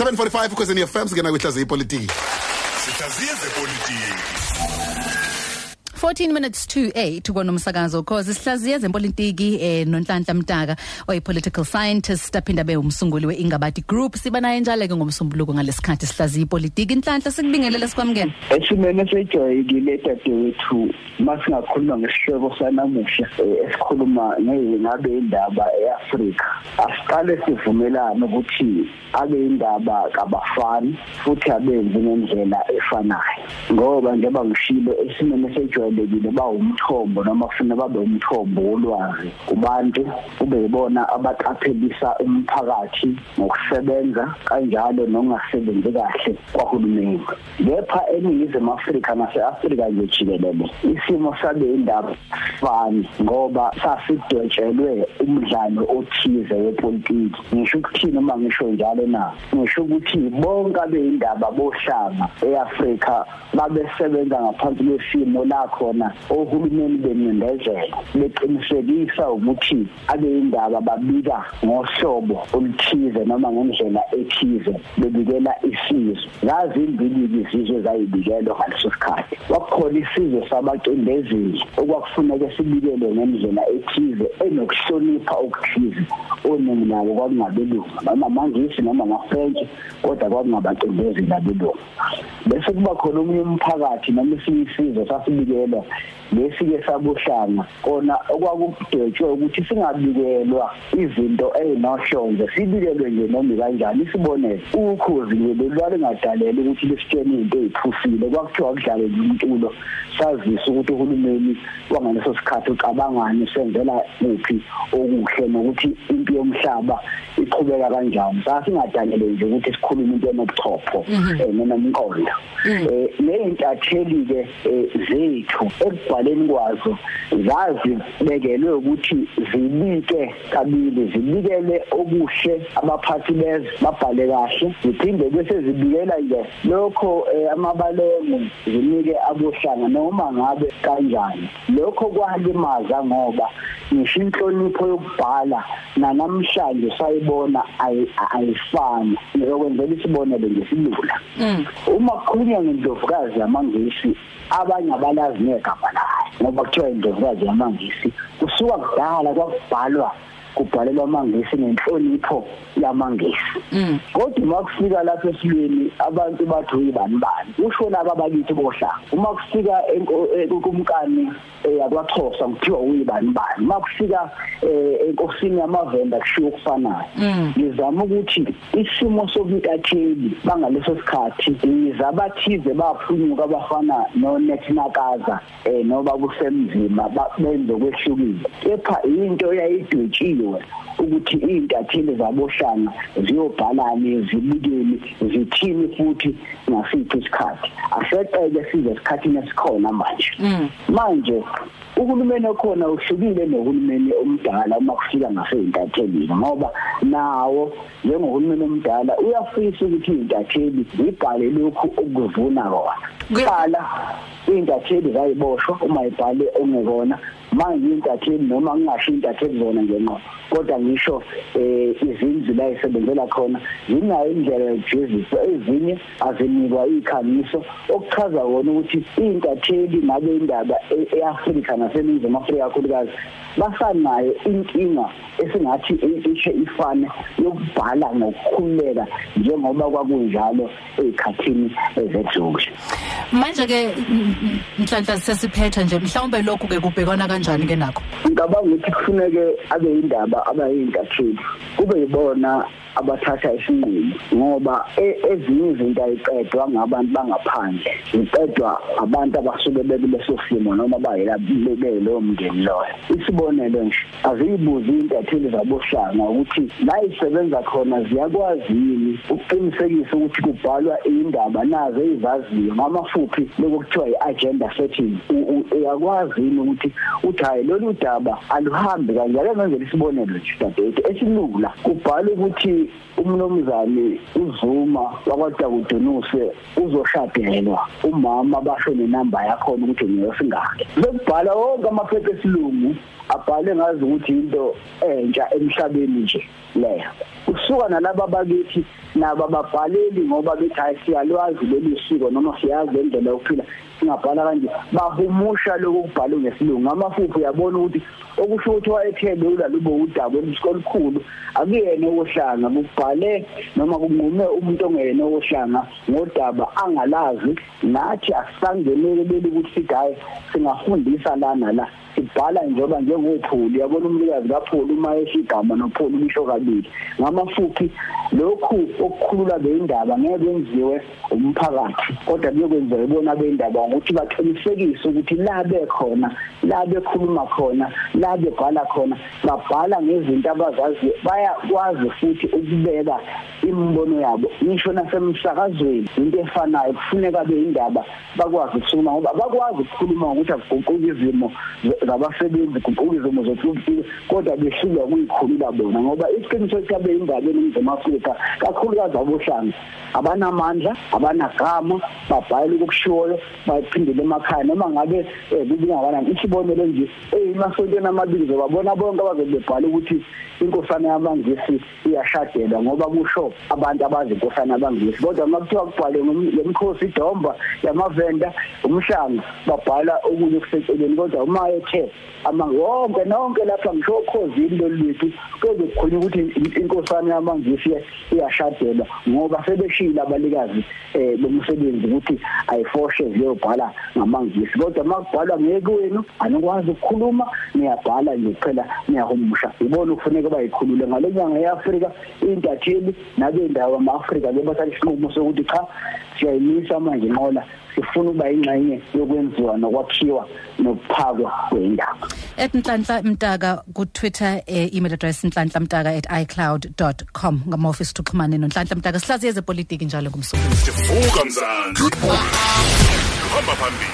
745 kwezeni FM singena kwihlaziya ipolitiki sihlaziye zepolitiki. 14 minutes to 8 konomsakazo cause sihlaziye zempolitiki eh nonhlanhla mtaka. Oyipolitical scientist aphinda be umsunguli weingabati group. Siba naye njalo ke ngomsombuluko ngalesikhathi sihlaziye ipolitiki. Inhlanhla sikubingelele sikwamukela esimene sejwayekile dadewethu masingakhuluma ngesihloko sanamuhla eh, esikhuluma ngabe indaba eAfrika. Asiqale sivumelane ukuthi abe indaba kabafani futhi abenzi ngendlela efanayo. Ngoba njengoba ngishilo esimene sejwayelekile ba umthombo noma kufuna babe umthombo wolwazi kubantu kube yibona abaqaphelisa umphakathi ngokusebenza kanjalo nokungasebenzi kahle kwahulumeni. Kepha eningizimu Afrika nase-Afrika nje jikelele isimo sabe indaba fani ngoba sasidwetshelwe umdlalo othize wepolitiki ngisho ukuthini uma ngisho njalo na ngisho ukuthi bonke abeyindaba bohlanga eAfrika babesebenza ngaphansi kwesimo la khona ohulumeni bencindezela beqinisekisa ukuthi abeyindaba babika ngohlobo oluthize noma ngendlela ethize bebikela isizwe. Ngazi imbili izizwe zayibikelwa ngaleso sikhathi. Kwakukhona isizwe sabaqindezeli okwakufuneka sibikele ngendlela ethize enokuhlonipha okuthize. Oningi nabo kwakungabelungu noma mangisi noma ngafrench kodwa kwakungabaqindezeli abelungu bese kuba khona omunye umphakathi noma esinye isizwe sasibikelwa lesike sabuhlanga kona okwakudwetshwe ukuthi singabikelwa izinto ezinohlonze sibikelwe nje noma kanjani isibonelo ukhozi nje lelwalo ngadalele ukuthi lesitshene into eziphusile kwakuthiwa kudlale umculo sazisa ukuthi uhulumeni wangaleso sikhathi ucabangani senzela kuphi okuhle nokuthi impi yomhlaba iqhubeka kanjani. Sasingadalele nje ukuthi sikhulume into enobuchopho noma umqondo eh leyintatheli ke zethu ekubhaleni kwazo zazi bekelwe ukuthi zibike kabili zibikele okuhle abaphathi bezwe babhale kahle. Ziphinde bese zibikela nje lokho amabalemo zinike abohlanga noma ngabe kanjani. Lokho kwalimaza ngoba ngisho inhlonipho yokubhala nanamhlanje sayibona ayifani. Ngizokwenzela isibonelo ngesilula. Uma kukhulunywa ngendlovukazi yamangisi abanye abalazi negama layo ngoba kuthiwa indlovukazi yamangisi kusuka kudala kwakubhalwa kubhalelwa amangisi nenhlonipho yamangisi. Kodwa uma kufika lapha esilweni abantu bathi uyibani bani usho laba abakithi bohlanga uma kufika kumkani yakwaXhosa kuthiwa uyibani bani uma kufika enkosini yamavenda kushiwo ukufanayo ngizama ukuthi isimo sobuntatheli bangaleso sikhathi izabathize baphunyuka abafana noNetnakaza eh noba kusemzima benze kwehlukile kepha into yayidwetshiwe ukuthi izintatheli zabohlanga ziyobhalani zibikeli zithini futhi ngasiphi isikhathi. Aseqeke size esikhathini esikhona manje. Manje uhulumeni okhona uhlukile nohulumeni omdala uma kufika ngaseyintathelini ngoba nawo njengohulumeni omdala uyafisa ukuthi izintatheli zibhale lokhu okuvuna kona. Qala intatheli zayiboshwa uma ibhale ongekona. Manje intatheli noma ngingasho intatheli zona ngenqo kodwa ngisho eh izindlu la isebenzela khona zinayo indlela yokujezisa ezinye azinikwa ikhamiso. Okuchaza wona ukuthi intatheli ngabe indaba eAfrika naseNingizimu Afrika kakhulukazi basanayo inkinga esingathi ishe ifane yokubhala ngokukhululeka njengoba kwakunjalo ezikhathini ezedlule manje ke mhlanhla sesiphetha nje mhlawumbe lokhu ke kubhekwana kanjani ke nakho? Ngicabanga ukuthi kufuneke abe indaba abayintatheli kube yibona abathatha isinqumo ngoba ezinye izinto ayiqedwa ngabantu bangaphandle. Iqedwa abantu abasuke bekuleso simo noma bayela belo mndeni loyo. Isibonelo nje aziyibuzi intatheli zabohlanga ukuthi la isebenza khona ziyakwazi yini ukuqinisekisa ukuthi kubhalwa indaba nazo ezaziyo ngamafuphi lokuthiwa iagenda setting? Uyakwazi yini ukuthi uthi hayi lolu daba aluhambi kanjalo ngenzela isibonelo nje dadethu esilula. Kubhalwa ukuthi umnomzane uzuma wakwaDa kudunuse uzoshadelwa umama basho nenamba yakho ukuthi ngiyosingaki lokubhala wonke amaphepha esilungu abhale ngazi ukuthi into entsha emhlabeni nje leyo. Usuka nalabo bakithi nabo ababhaleli ngoba bethi hayi siyalwazi leli siko noma siyazi indlela yokuphila. Singabhala kanje bahumusha lokho kubhalwe ngesilungu. Amafufu uyabona ukuthi okusho ukuthi wayethele ulalubo udaba olukhulu akuyena ohlanga kubhale noma kunqume umuntu ongeyena ohlanga ngodaba angalazi nathi asisangenele leli ukuthi sithi hayi singafundisa lana la. Sibhala njengoba njengophuli yabona umlikazi kapholi uma esigama nopholi umisho kabili. Ngamafuphi lokhu okukhulula beindaba ngeke kwenziwe umphakathi kodwa kuyokwenziwa ibona beindaba ukuthi baqinisekise ukuthi la bekhona la bekhuluma khona la bebhala khona babhala ngezinto abazazi bayakwazi futhi ukubeka imbono yabo. Ngisho nasemsakazweni into efanayo kufuneka beindaba bakwazi ukukhuluma ngoba bakwazi ukukhuluma ukuthi akuguquki izimo zabasebenzi kuquka izimo zokuphila kodwa behlulwa kuyikhulula bona ngoba iqiniso sabe indaba eNingizimu Afrika? Kakhulukazi abohlanga abanamandla abanagama babhayela ukukushiwoyo baphindele emakhaya noma ngabe kubingakanani isibonelo nje eyimasontweni amabili zobabona bonke abazobebhala ukuthi inkosana yamangisi iyashadela ngoba kusho abantu abazi inkosana yamangisi. Kodwa makuthiwa kubhalwe ngemkhosi idomba yamavenda umhlanga babhala okunye okuseceleni kodwa uma ethe amangwonke nonke lapha ngisho okhozini lolwethu kuze kukhona ukuthi inkosana yamangisi iyashadelwa ngoba sebeshila abalikazi eh bomsebenzi ukuthi ayifoshe ziyobhala ngamangisi. Kodwa makubhalwa ngeke wenu anikwazi ukukhuluma niyabhala nje kuphela niyahumusha ibona ukufuneka bayikhulule ngalenyanga yeAfrika intatheli nabendawo ama-Afrika bebathatha isinqumo sokuthi cha siyayimisa manje inqola sifuna ukuba ingxenye yokwenziwa nokwakhiwa nokuphakwa kwendaba @nhlanhla mtaka ku Twitter eh, email address nhlanhlamtaka@icloud.com ngama office tuxhumane nonhlanhla mtaka. Sihlaziye ezepolitiki njalo ngomsuku Vuka mzansi. Hamba phambili.